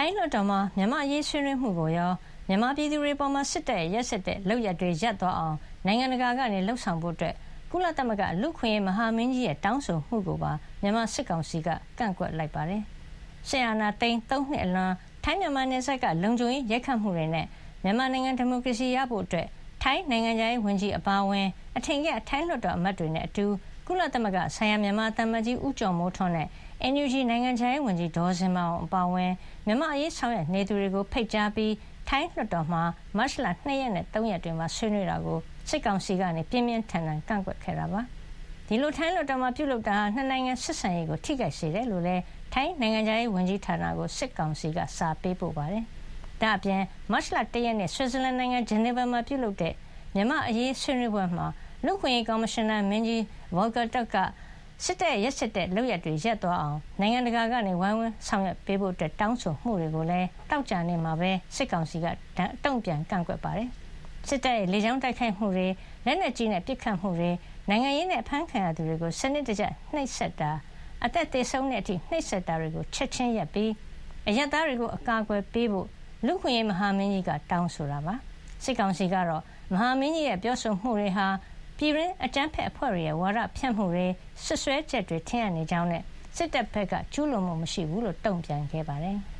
ထိုင်းလွှတ်တော်မှာ မြန်မာ့အရေးဆွေးနွေးမှုကိုရော မြန်မာပြည်သူတွေအပေါ် စစ်တပ်ရဲ့ ရက်စက်တဲ့ လုပ်ရပ်တွေ ရပ်သွားအောင် နိုင်ငံတကာက လုပ်ဆောင်ဖို့ ကုလသမဂ္ဂ လူ့အခွင့်အရေး မဟာမင်းကြီးရဲ့ တောင်းဆိုမှုကိုပါ မြန်မာစစ်ကောင်စီက ကန့်ကွက်လိုက်ပါတယ်။စစ်အာဏာသိမ်း ၃ နှစ်အလွန် ထိုင်း-မြန်မာနယ်စပ်က လုံခြုံရေး ရိုက်ခတ်မှုတွေနဲ့ မြန်မာနိုင်ငံ ဒီမိုကရေစီရဖို့ ထိုင်းနိုင်ငံခြားရေးဝန်ကြီး အပါအဝင် အထင်ကရ ထိုင်းလွှတ်တော်အမတ်တွေနဲ့အတူ ကုလသမဂ္ဂဆိုင်ရာ မြန်မာသံအမတ်ကြီး ဦးကျော်မိုးထွန်းနဲ့ NUG နိုင်ငံခြားရေးဝန်ကြီး ဒေါ်ဇင်မာအောင် အပါအဝင် မြန်မာ့အရေးဆောင်ရွက်နေသူတွေကို ဖိတ်ကြားပြီး ထိုင်းလွှတ်တော်မှာ မတ်လ ၂ ရက်နဲ့ ၃ ရက်တွေမှာ ဆွေးနွေးတာကို စစ်ကောင်စီက ပြင်းပြင်းထန်ထန် ကန့်ကွက်ခဲ့တာပါ။ဒီလို ထိုင်းလွှတ်တော်မှာ ပြုလုပ်တာဟာ နှစ်နိုင်ငံဆက်ဆံရေးကို ထိခိုက်စေတယ်လို့လည်း ထိုင်းနိုင်ငံခြားရေးဝန်ကြီးဌာနကို စစ်ကောင်စီက စာပေးပို့ပါတယ်။ဒါ့အပြင် မတ်လ ၁ ရက်နေ့ ဆွစ်ဇာလန်နိုင်ငံ ဂျနီဗာမှာ ပြုလုပ်တဲ့ မြန်မာ့အရေး ဆွေးနွေးပွဲမှာ လူ့အခွင့်အရေးကော်မရှင်နာမင်းကြီး Volker Turk ကစစ်တပ်ရဲ့ရက်စက်တဲ့လုပ်ရပ်တွေရပ်သွားအောင်နိုင်ငံတကာကဝိုင်းဝန်းဆောင်ရွက်ပေးဖို့တောင်းဆိုမှုတွေကိုလည်းသောကြာနေ့မှာပဲစစ်ကောင်စီကတုံ့ပြန်ကန့်ကွက်ပါတယ်။စစ်တပ်ရဲ့လေကြောင်းတိုက်ခိုက်မှုတွေ၊လက်နက်ကြီးနဲ့ပစ်ခတ်မှုတွေ၊နိုင်ငံရေးနဲ့အဖမ်းခံရသူတွေကိုစနစ်တကျနှိပ်စက်တာ၊အသက်သေဆုံးတဲ့အထိနှိပ်စက်တာတွေကိုချက်ချင်းရပ်ပြီးအရပ်သားတွေကိုအကာအကွယ်ပေးဖို့လူ့အခွင့်အရေးမဟာမင်းကြီးကတောင်းဆိုတာပါ။စစ်ကောင်စီကတော့မဟာမင်းကြီးရဲ့ပြောဆိုမှုတွေဟာ ပြည်တွင်းအကြမ်းဖက်အဖွဲ့တွေရဲ့ ဝါဒဖြန့်မှုတွေ၊စွပ်စွဲချက်တွေ ထင်ဟပ်နေကြောင်းနဲ့ စစ်တပ်ဘက်က ကျူးလွန်မှုမရှိဘူးလို့ တုံ့ပြန်ခဲ့ပါတယ်။